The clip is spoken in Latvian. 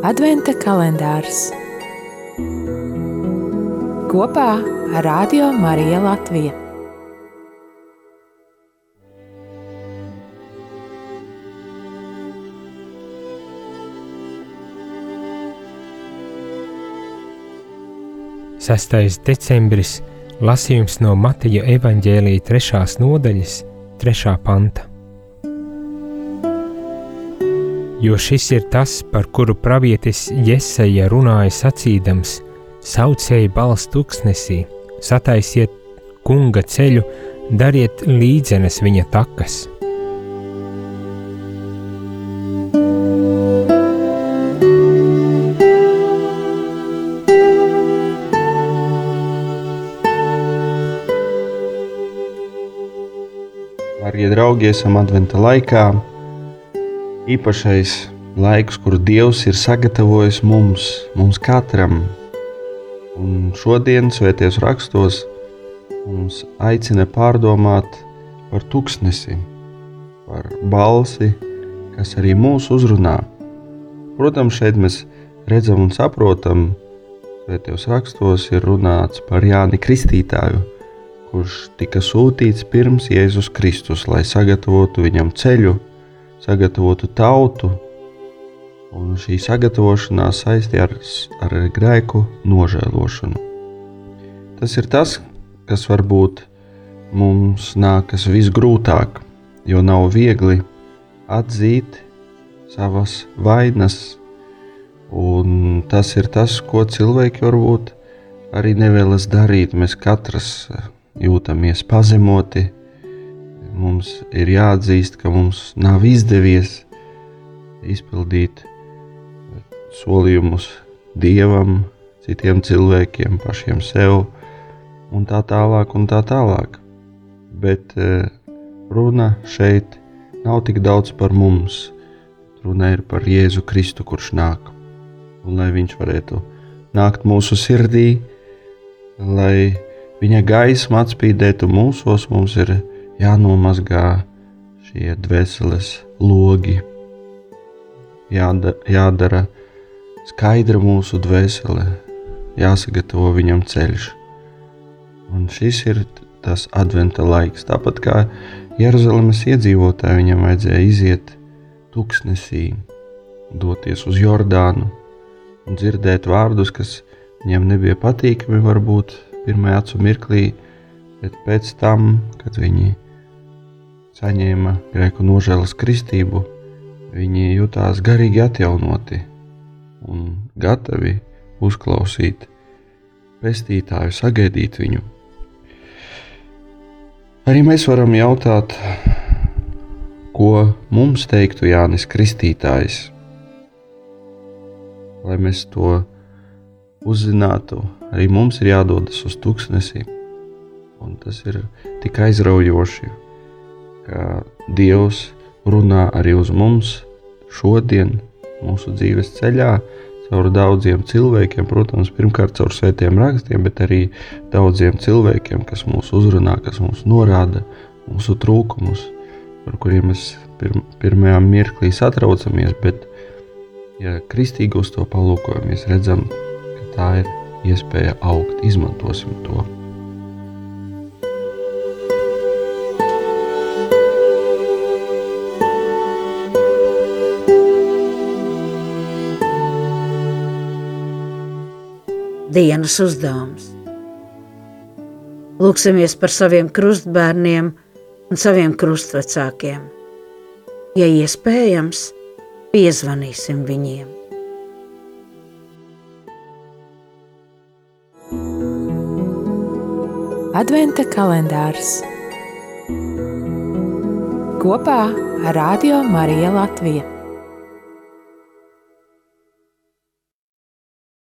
Adventa kalendārs kopā ar Radio Mariju Latviju. Sestais decembris lasījums no Mateja evaņģēlīja trešās nodaļas, trešā panta. Jo šis ir tas, par kuru pravietis Jesaja runāja sacīdams: Saucēji balss tuksnesī, sataisiet kunga ceļu, dariet līdzenes viņa takas. Darbie draugi, esam adventa laikā. Īpašais laiks, kur Dievs ir sagatavojis mums, mums katram. Un šodien, Svētajos rakstos, mums aicina pārdomāt par tuksnesi, par balsi, kas arī mūs uzrunā. Protams, šeit mēs redzam un saprotam, Svētajos rakstos ir runāts par Jāni Kristītāju kurš tika sūtīts pirms Jēzus Kristus, lai sagatavotu viņam ceļu, sagatavotu tautu, un šī sagatavošanās saistīta ar, ar grēku nožēlošanu. Tas ir tas, kas varbūt mums nākas visgrūtāk, jo nav viegli atzīt savas vainas, un tas ir tas, ko cilvēki varbūt arī nevēlas darīt. Mēs katrs jūtamies pazemoti. Mums ir jāatzīst, ka mums nav izdevies izpildīt solījumus dievam, citiem cilvēkiem, pašiem sev, un tā tālāk. Un tā tālāk. Bet e, runa šeit nav tik daudz par mums. Runa ir par Jēzu Kristu, kurš nāk. Un lai viņš varētu nākt mūsu sirdī, lai viņa gaisma atspīdētu mūsos, mums ir jānomazgā šie dvēseles logi, jādara, jādara skaidra mūsu dvēsele, jāsagatavo viņam ceļš. Un šis ir tas adventa laiks. Tāpat kā Jeruzalemes iedzīvotāji, viņam vajadzēja iziet tuksnesī, doties uz Jordānu un dzirdēt vārdus, kas viņiem nebija patīkami, varbūt pirmajā acu mirklī, bet pēc tam, kad viņi saņēma grēku nožēlas kristību, viņi jutās garīgi atjaunoti un gatavi uzklausīt pestītāju, sagaidīt viņu. Arī mēs varam jautāt, ko mums teiktu Jānis Kristītājs, lai mēs to uzzinātu, arī mums ir jādodas uz tūkstnesi. Un tas ir tik aizraujoši, ka Dievs runā arī uz mums šodien, mūsu dzīves ceļā, caur daudziem cilvēkiem, protams, pirmkārt caur svētiem rakstiem, bet arī daudziem cilvēkiem, kas mūs uzrunā, kas mums norāda mūsu trūkumus, par kuriem mēs pirm, pirmajā mirklī satraucamies, bet, ja kristīgi uz to palūkojamies, redzam, tā ir iespēja augt. Izmantosim to. Dienas uzdevums. Lūksimies par saviem krustbērniem un saviem krustvecākiem. Ja iespējams, piezvanīsim viņiem. Adventa kalendārs kopā ar Radio Mariju Latviju.